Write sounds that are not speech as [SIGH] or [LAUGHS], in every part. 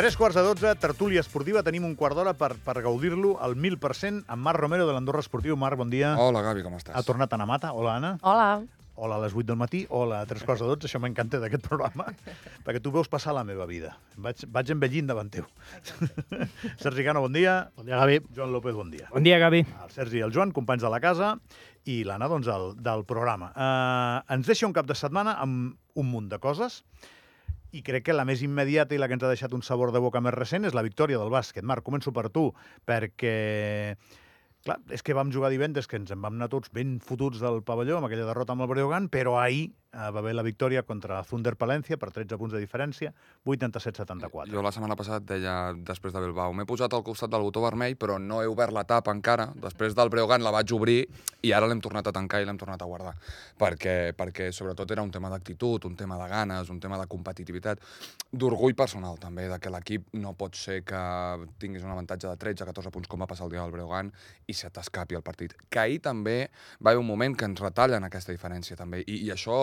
Tres quarts de dotze, tertúlia esportiva. Tenim un quart d'hora per, per gaudir-lo al 1.000% amb Marc Romero de l'Andorra Esportiu. Marc, bon dia. Hola, Gavi, com estàs? Ha tornat Anna Mata. Hola, Anna. Hola. Hola a les 8 del matí, hola a tres quarts de 12, això m'encanta d'aquest programa, [LAUGHS] perquè tu veus passar la meva vida. Vaig, vaig envellint davant teu. [LAUGHS] Sergi Cano, bon dia. Bon dia, Gavi. Joan López, bon dia. Bon dia, Gavi. El Sergi i el Joan, companys de la casa, i l'Anna, doncs, el, del programa. Uh, ens deixa un cap de setmana amb un munt de coses, i crec que la més immediata i la que ens ha deixat un sabor de boca més recent és la victòria del bàsquet. Marc, començo per tu, perquè... Clar, és que vam jugar divendres, que ens en vam anar tots ben fotuts del pavelló amb aquella derrota amb el Breogán, però ahir eh, va haver la victòria contra Thunder Palència per 13 punts de diferència, 87-74. Jo la setmana passada deia, després de Bilbao, m'he posat al costat del botó vermell, però no he obert la tapa encara. Després del Breogán la vaig obrir i ara l'hem tornat a tancar i l'hem tornat a guardar. Perquè, perquè sobretot era un tema d'actitud, un tema de ganes, un tema de competitivitat, d'orgull personal també, de que l'equip no pot ser que tinguis un avantatge de 13-14 punts com va passar el dia del Breogán i se t'escapi el partit. Que ahir també va haver un moment que ens retallen aquesta diferència també i, i això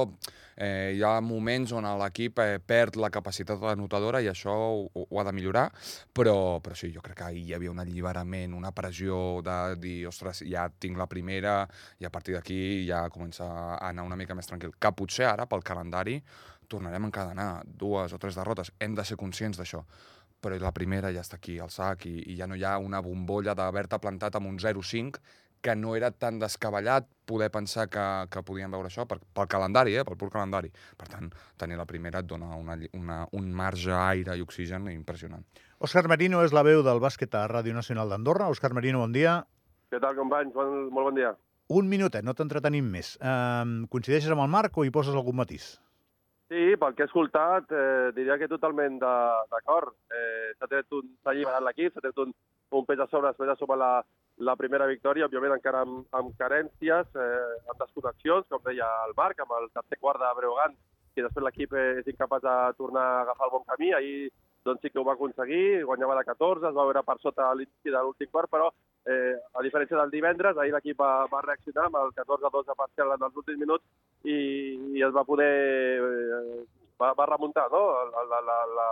eh, hi ha moments on l'equip eh, perd la capacitat anotadora i això ho, ho ha de millorar, però, però sí, jo crec que ahir hi havia un alliberament, una pressió de dir, ostres, ja tinc la primera i a partir d'aquí ja comença a anar una mica més tranquil. Que potser ara, pel calendari, tornarem a encadenar dues o tres derrotes. Hem de ser conscients d'això però la primera ja està aquí, al sac, i, i ja no hi ha una bombolla d'haver-te plantat amb un 0-5 que no era tan descabellat poder pensar que, que podíem veure això per, pel calendari, eh, pel pur calendari. Per tant, tenir la primera et dona una, una, un marge, aire i oxigen impressionant. Òscar Merino és la veu del bàsquet a Ràdio Nacional d'Andorra. Òscar Merino, bon dia. Què tal, companys? Bon, molt bon dia. Un minutet, no t'entretenim més. Um, coincideixes amb el Marc o hi poses algun matís? Sí, pel que he escoltat, eh, diria que totalment d'acord. Eh, s'ha tret un, alliberat l'equip, s'ha tret un, un pes a sobre després de sobre la, la primera victòria, òbviament encara amb, amb carències, eh, amb desconnexions, com deia el Marc, amb el tercer quart de Breogán, que després l'equip és incapaç de tornar a agafar el bon camí. Ahir doncs sí que ho va aconseguir, guanyava de 14, es va veure per sota l'inici de l'últim quart, però eh, a diferència del divendres, ahir l'equip va, va reaccionar amb el 14-12 parcial en els últims minuts i, i es va poder... Eh, va, va remuntar no? la, la, la, la,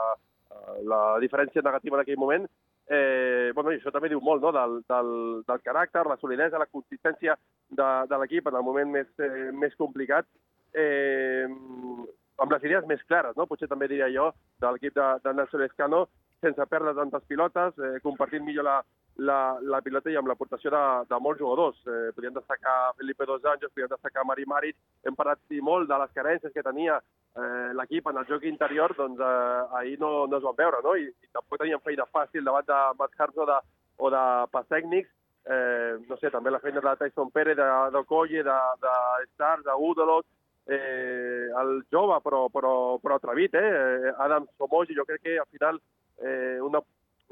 la diferència negativa en aquell moment. Eh, bueno, i això també diu molt no? del, del, del caràcter, la solidesa, la consistència de, de l'equip en el moment més, eh, més complicat. Eh, amb les idees més clares, no? potser també diria jo, de l'equip de, de Nelson Escano, sense perdre tantes pilotes, eh, compartint millor la, la, la pilota i amb l'aportació de, de molts jugadors. Eh, podríem destacar Felipe Dos Anjos, podríem destacar Mari Maric, hem parlat sí, molt de les carències que tenia eh, l'equip en el joc interior, doncs eh, ahir no, no es van veure, no? I, i tampoc teníem feina fàcil davant de Matt Harps o de, o de pas tècnics, eh, no sé, també la feina de Tyson Pérez, de, de Colle, de, de Stars, de Udolot, eh, el jove però, però, però atrevit, eh? Adam Somoji, jo crec que al final eh, una,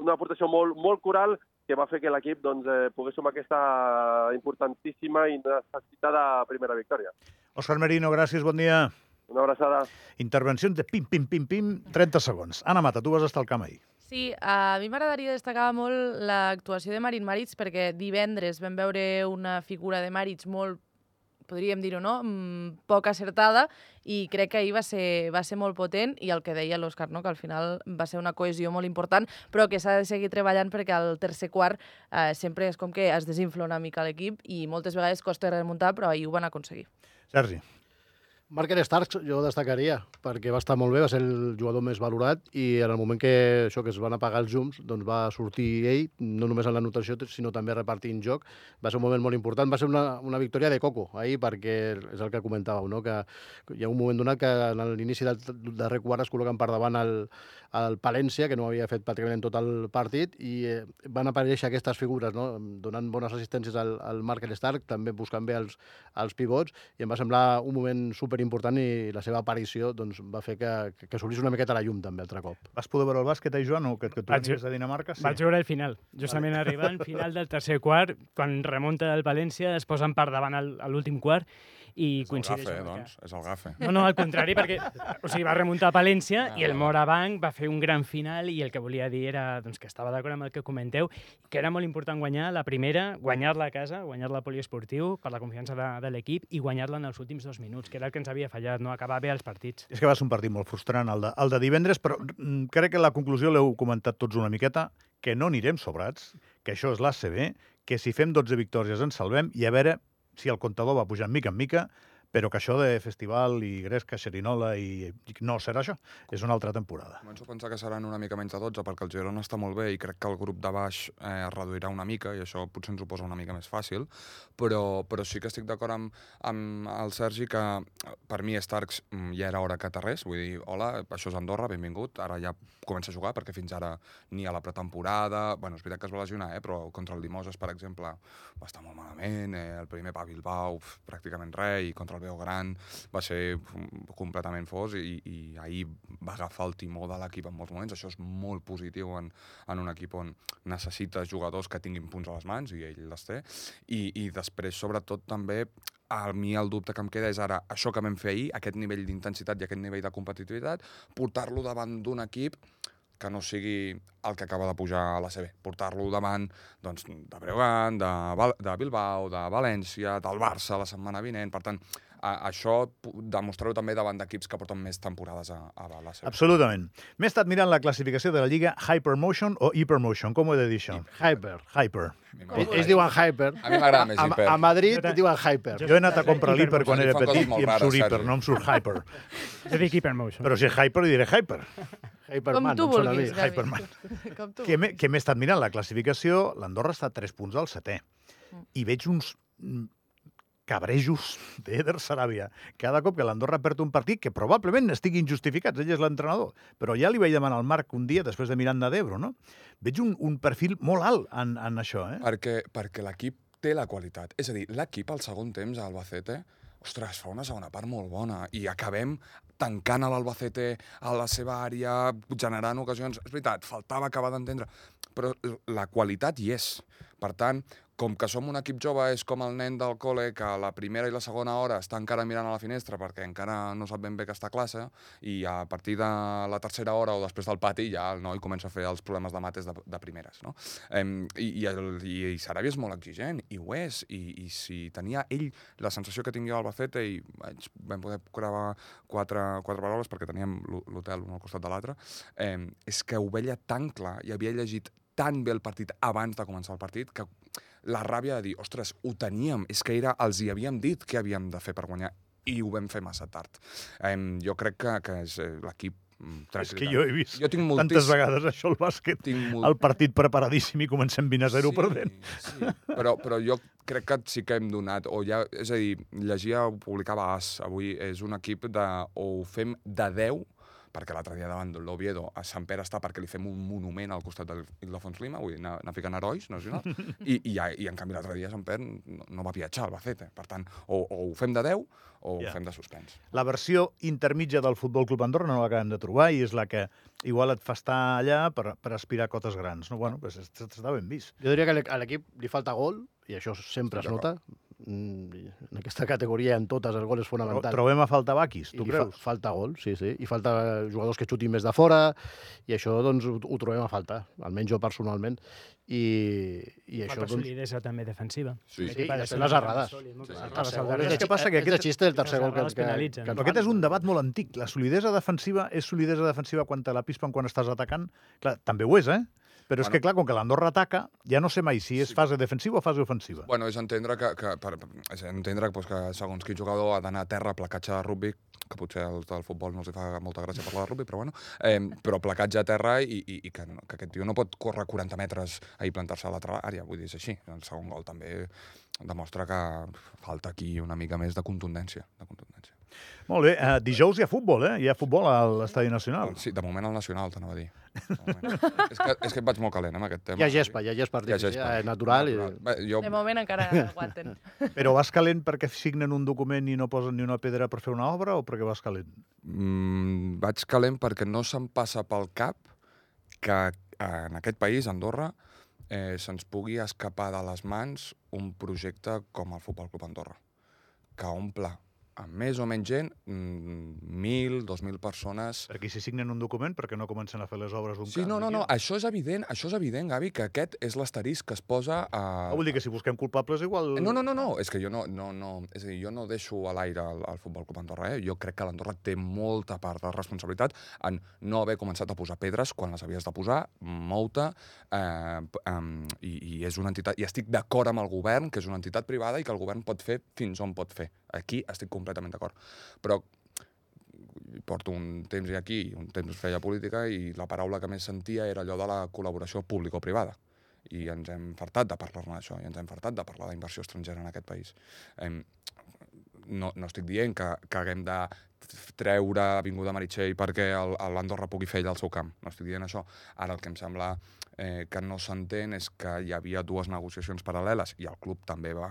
una aportació molt, molt coral que va fer que l'equip doncs, eh, pogués sumar aquesta importantíssima i necessitada primera victòria. Òscar Merino, gràcies, bon dia. Una abraçada. Intervencions de pim, pim, pim, pim, 30 segons. Anna Mata, tu vas estar al camp ahir. Sí, a mi m'agradaria destacar molt l'actuació de Marin Maritz perquè divendres vam veure una figura de Maritz molt podríem dir-ho, no? Mm, poc acertada i crec que ahir va ser, va ser molt potent i el que deia l'Òscar, no? que al final va ser una cohesió molt important, però que s'ha de seguir treballant perquè al tercer quart eh, sempre és com que es desinfla una mica l'equip i moltes vegades costa remuntar, però ahir ho van aconseguir. Sergi. Marker Starks jo destacaria, perquè va estar molt bé, va ser el jugador més valorat i en el moment que això que es van apagar els llums doncs va sortir ell, no només en la notació, sinó també repartint joc. Va ser un moment molt important, va ser una, una victòria de Coco ahir, perquè és el que comentàveu, no? que hi ha un moment donat que en l'inici del darrer quart es col·loquen per davant el, el Palència, que no havia fet pràcticament tot el partit, i eh, van aparèixer aquestes figures, no? donant bones assistències al, al Marker Stark, també buscant bé els, els pivots, i em va semblar un moment super important i la seva aparició doncs, va fer que, que, que sortís una miqueta a la llum també altre cop. Vas poder veure el bàsquet, eh, Joan, o que, que tu Vaig- venies de Dinamarca? Sí. Vaig veure el final, justament vale. arribant, final del tercer quart, quan remunta el València, es posen per davant l'últim quart i És el coincideix gafe, amb doncs, és el gafe. No, no, al contrari, [LAUGHS] perquè o sigui, va remuntar a Palència i el Morabanc va fer un gran final i el que volia dir era doncs, que estava d'acord amb el que comenteu, que era molt important guanyar la primera, guanyar-la a casa, guanyar-la a poliesportiu per la confiança de, de l'equip i guanyar-la en els últims dos minuts, que era el que ens havia fallat, no? acabar bé els partits. És que va ser un partit molt frustrant, el de, el de divendres, però mm, crec que la conclusió l'heu comentat tots una miqueta, que no anirem sobrats, que això és l'ACB, que si fem 12 victòries ens salvem i a veure si el comptador va pujant mica en mica, però que això de festival i gresca, xerinola i... no serà això, és una altra temporada. Començo a pensar que seran una mica menys de 12 perquè el Girona està molt bé i crec que el grup de baix eh, es reduirà una mica i això potser ens ho posa una mica més fàcil, però, però sí que estic d'acord amb, amb el Sergi que per mi Starks mm, ja era hora que aterrés, vull dir, hola, això és Andorra, benvingut, ara ja comença a jugar perquè fins ara ni a la pretemporada, bueno, és veritat que es va lesionar, eh, però contra el Dimoses, per exemple, va estar molt malament, eh, el primer pa Bilbao, pràcticament res, i contra el Beogran va ser mm, completament fos i, i ahir va agafar el timó de l'equip en molts moments. Això és molt positiu en, en un equip on necessites jugadors que tinguin punts a les mans, i ell les té. I, i després, sobretot, també a mi el dubte que em queda és ara això que vam fer ahir, aquest nivell d'intensitat i aquest nivell de competitivitat, portar-lo davant d'un equip que no sigui el que acaba de pujar a la CB. Portar-lo davant doncs, de Breogán, de, Val- de Bilbao, de València, del Barça la setmana vinent. Per tant, a, això demostrar-ho també davant d'equips que porten més temporades a, a la CB. Absolutament. M'he estat mirant la classificació de la Lliga Hypermotion o Hypermotion, com ho he de dir això? Hyper. Hyper. A Ells, diuen hyper. A mi m'agrada més A, hiper. a Madrid Jo te- diuen hyper. Jo he anat a comprar l'Hyper quan era petit i em rares, surt Hyper, no em surt Hyper. Jo dic Hypermotion. Però si és Hyper, diré Hyper. Hyperman, Com tu a vulguis, Gavi. Hyperman. [LAUGHS] Com tu que m'he que m'he estat mirant la classificació, l'Andorra està a 3 punts al setè. Mm. I veig uns cabrejos d'Eder Saràbia. Cada cop que l'Andorra perd un partit, que probablement estiguin justificats, ell és l'entrenador, però ja li vaig demanar al Marc un dia, després de Miranda d'Ebro, no? Veig un, un perfil molt alt en, en això, eh? Perquè, perquè l'equip té la qualitat. És a dir, l'equip al segon temps a Albacete, ostres, fa una segona part molt bona i acabem tancant a l'Albacete a la seva àrea, generant ocasions. És veritat, faltava acabar d'entendre, però la qualitat hi és. Per tant, com que som un equip jove, és com el nen del col·le que a la primera i la segona hora està encara mirant a la finestra perquè encara no sap ben bé que està a classe i a partir de la tercera hora o després del pati ja el noi comença a fer els problemes de mates de, de primeres. No? Em, I i, el, i, i Saràbia és molt exigent, i ho és, i, i si tenia ell la sensació que tinguia Albacete i vaig, vam poder gravar quatre, quatre paraules perquè teníem l'ho- l'hotel un al costat de l'altre, és que ho veia tan clar i havia llegit tan bé el partit abans de començar el partit que la ràbia de dir, ostres, ho teníem, és que era, els hi havíem dit què havíem de fer per guanyar i ho vam fer massa tard. Eh, jo crec que, que és eh, l'equip mm, És que jo he vist Jo tinc tantes moltíssim... vegades això al bàsquet, Tinc molt... el partit preparadíssim i comencem 20 a 0 sí, perdent. Sí, però, però jo crec que sí que hem donat, o ja, és a dir, llegia, ho publicava AS, avui és un equip de, o ho fem de 10, perquè l'altre dia davant l'Oviedo a Sant Pere està perquè li fem un monument al costat de l'Ildefons Lima, vull dir, anar, anar ficant herois nacionals, [LAUGHS] i, i, i en canvi l'altre dia Sant Pere no, no va viatjar al Bacete. Per tant, o, o ho fem de 10 o Ja. ho fem de suspens. La versió intermitja del Futbol Club Andorra no l'acabem de trobar i és la que igual et fa estar allà per, per aspirar a cotes grans. No? Bueno, pues est- està ben vist. Jo diria que a l'e- a l'equip li falta gol, i això sempre es nota. Mm, i En aquesta categoria, en totes, el gol és fonamental. Trobem a faltar Baquis, I tu fa, creus? falta gol, sí, sí. I falta jugadors que xutin més de fora, i això doncs, ho, ho trobem a faltar, almenys jo personalment. I, i això, Falta doncs... solidesa també defensiva. Sí, Sí, i després ser les errades. Sí. és passa? Que és de aquest- xiste el tercer gol que, que, penalitzen. que Però aquest és un debat molt antic. La solidesa defensiva és solidesa defensiva quan te la pispen quan estàs atacant? Clar, també ho és, eh? Però és Bueno. que, clar, com que l'Andorra ataca, ja no sé mai si és Sí. fase defensiva o fase ofensiva. Bueno, és entendre que, que, per, és entendre pues, que segons quin jugador ha d'anar a terra, placatge de rugby, que potser als del futbol no els fa molta gràcia parlar de rugby, però bueno, eh, però placatge a terra i, i, i que, que aquest tio no pot córrer 40 metres i plantar-se a l'altra àrea, vull dir, és així. El segon gol també demostra que falta aquí una mica més de contundència. De contundència. Molt bé, uh, dijous hi ha futbol, eh? Hi ha futbol a l'Estadi Nacional. Sí, de moment al Nacional, t'anava a dir. És, que, és que et vaig molt calent, eh, amb aquest tema. Hi ha gespa, hi ha gespa Hi ha gespa. eh, natural. I... Bé, jo, De moment encara aguanten. [LAUGHS] Però vas calent perquè signen un document i no posen ni una pedra per fer una obra o perquè vas calent? mm, vaig calent perquè no se'm passa pel cap que en aquest país, Andorra, eh, se'ns pugui escapar de les mans un projecte com el Futbol Club Andorra, que omple amb més o menys gent, mm, 1.000, 2.000 persones... Perquè si signen un document, perquè no comencen a fer les obres d'un Sí, camp. no, no, no, diria. això és evident, això és evident, Gavi, que aquest és l'asterisc que es posa a... Ah, vol dir que si busquem culpables igual... No, no, no, no, és que jo no, no, no, és a dir, jo no deixo a l'aire el, el Futbol Club Andorra, eh? Jo crec que l'Andorra té molta part de responsabilitat en no haver començat a posar pedres quan les havies de posar, molta, eh, um, i, i és una entitat, i estic d'acord amb el govern, que és una entitat privada i que el govern pot fer fins on pot fer. Aquí estic completament d'acord. Però porto un temps aquí, un temps feia política, i la paraula que més sentia era allò de la col·laboració público-privada i ens hem fartat de parlar-ne d'això, i ens hem fartat de parlar d'inversió estrangera en aquest país. Em, no, no estic dient que, que haguem de treure Avinguda Meritxell perquè l'Andorra pugui fer el seu camp. No estic dient això. Ara el que em sembla eh, que no s'entén és que hi havia dues negociacions paral·leles i el club també va,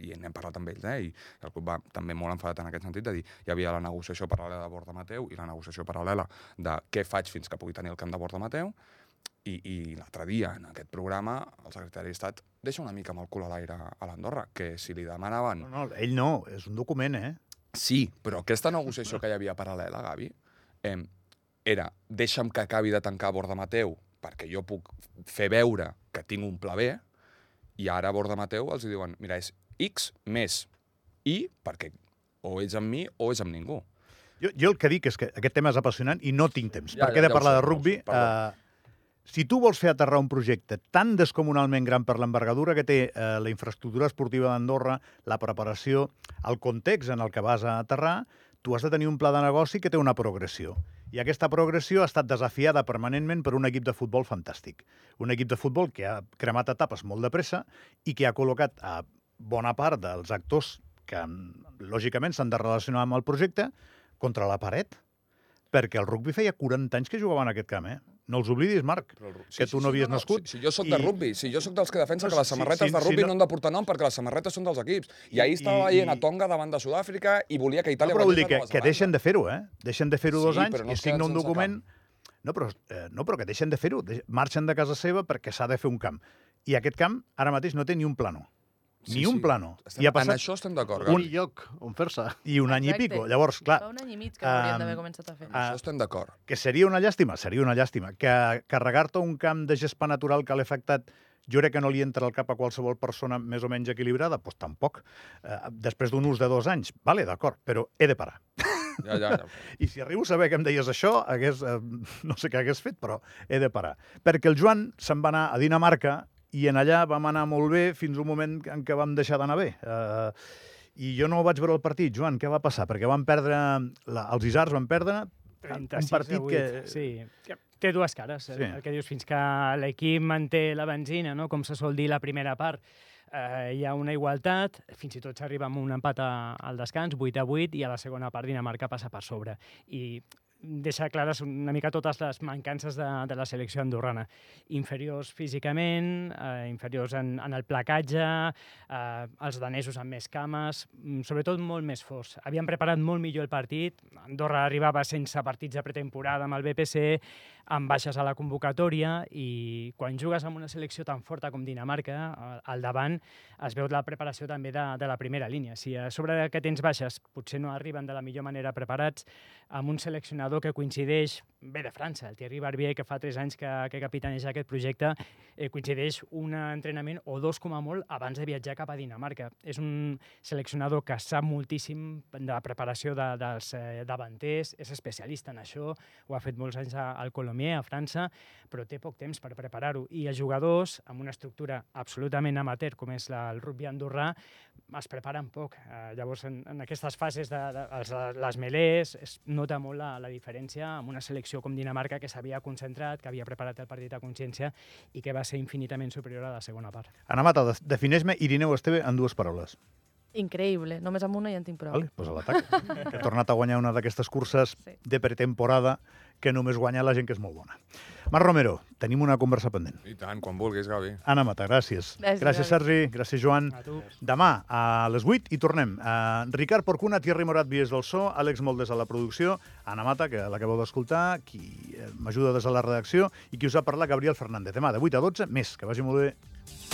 i n'hem parlat amb ells, eh, i el club va també molt enfadat en aquest sentit, de dir hi havia la negociació paral·lela de Borda Mateu i la negociació paral·lela de què faig fins que pugui tenir el camp de Borda Mateu i, i l'altre dia, en aquest programa, el secretari d'Estat deixa una mica amb el cul a l'aire a l'Andorra, que si li demanaven... No, no, ell no, és un document, eh? Sí, però aquesta negociació que hi havia paral·lela, Gavi, eh, era deixa'm que acabi de tancar Borda Mateu perquè jo puc fer veure que tinc un pla B i ara a Borda Mateu els diuen mira, és X més I perquè o és amb mi o és amb ningú. Jo, jo el que dic és que aquest tema és apassionant i no tinc temps. Ja, perquè ja, he de ja parlar sé, de ja sé, perdó. Eh, si tu vols fer aterrar un projecte tan descomunalment gran per l'envergadura que té eh, la infraestructura esportiva d'Andorra, la preparació, el context en el que vas a aterrar, tu has de tenir un pla de negoci que té una progressió. I aquesta progressió ha estat desafiada permanentment per un equip de futbol fantàstic. Un equip de futbol que ha cremat etapes molt de pressa i que ha col·locat a bona part dels actors que, lògicament, s'han de relacionar amb el projecte contra la paret, perquè el rugby feia 40 anys que jugava en aquest camp, eh? No els oblidis, Marc, Però ru- que tu no havies nascut. Si, si jo sóc de i- rugby, si jo sóc dels que defensen No, que les si- samarretes si- de si rugby no- no... han de portar nom perquè les samarretes són dels equips. I ahir estava veient i- a Tonga davant de Sud-àfrica i volia que No, Itàlia però vull dir que, que deixen de fer-ho, eh? Deixen de fer-ho Sí, dos anys no i es signa un document... No però, eh, no, però que deixen de fer-ho. Marxen de casa seva perquè s'ha de fer un camp. I aquest camp ara mateix no té ni un plano. Sí, ni un sí. plano. Estem, I ha En passat això estem d'acord, Un lloc on fer-se. i un any i Exacte. pico. Llavors, clar, Fa un any i mig que haurien Em, d'haver començat a fer. En Ah, això estem d'acord. que seria una llàstima, seria una llàstima. Que carregar-te un camp de gespa natural que l'ha afectat jo crec que no li entra al cap a qualsevol persona més o menys equilibrada, doncs tampoc. Eh, després d'un ús de dos anys, vale, d'acord, però he de parar. Ja, ja, ja. [LAUGHS] I si arribo a saber que em deies això, hagués, eh, no sé què hagués fet, però he de parar. Perquè el Joan se'n va anar a Dinamarca i en allà vam anar molt bé fins un moment en què vam deixar d'anar bé. Eh, I jo no vaig veure el partit, Joan, què va passar? Perquè van perdre, la, els Isars van perdre 36 un partit a 8, que... Sí, té dues cares. Sí. Sí. El que dius, fins que l'equip manté la benzina, no? com se sol dir la primera part, eh, hi ha una igualtat, fins i tot s'arriba amb un empat a, al descans, 8 a 8, i a la segona part Dinamarca passa per sobre. I deixa clares una mica totes les mancances de, de la selecció andorrana. Inferiors físicament, eh, inferiors en, en el placatge, eh, els danesos amb més cames, mm, sobretot molt més forts. Havien preparat molt millor el partit, Andorra arribava sense partits de pretemporada amb el BPC, amb baixes a la convocatòria, i quan jugues amb una selecció tan forta com Dinamarca, al davant es veu la preparació també de, de la primera línia. Si a sobre que tens baixes potser no arriben de la millor manera preparats, amb un seleccionador que coincideix, ve de França, el Thierry Barbier, que fa tres anys que, que capitaneja aquest projecte, eh, coincideix un entrenament o dos com a molt abans de viatjar cap a Dinamarca. És un seleccionador que sap moltíssim de la preparació de, dels eh, davanters, és especialista en això, ho ha fet molts anys al Colomier, a França, però té poc temps per preparar-ho. I els jugadors, amb una estructura absolutament amateur, com és la, el rugby andorrà, es preparen poc. Eh, llavors, en, en aquestes fases de, de els, les melés, es nota molt la, la diferència amb una selecció com Dinamarca que s'havia concentrat, que havia preparat el partit a consciència i que va ser infinitament superior a la segona part. Ana Mata, de- defineix-me Irineu Esteve en dues paraules. Increïble. Només amb una ja en tinc prou. Vale? Pues a l'atac. He tornat a guanyar una d'aquestes curses Sí. de pretemporada que només guanya la gent que és molt bona. Marc Romero, tenim una conversa pendent. I tant, quan vulguis, Gavi. Anna Mata, gràcies. Gràcies, gràcies Sergi, gràcies, Joan. A tu. Demà a les 8 i tornem. Uh, Ricard Porcuna, Thierry Morat, Vies del So, Àlex Moldes a la producció, Anna Mata, que l'acabeu d'escoltar, qui eh, m'ajuda des de la redacció, i qui us ha parlat, Gabriel Fernández. Demà de 8 a 12, més. Que vagi molt bé.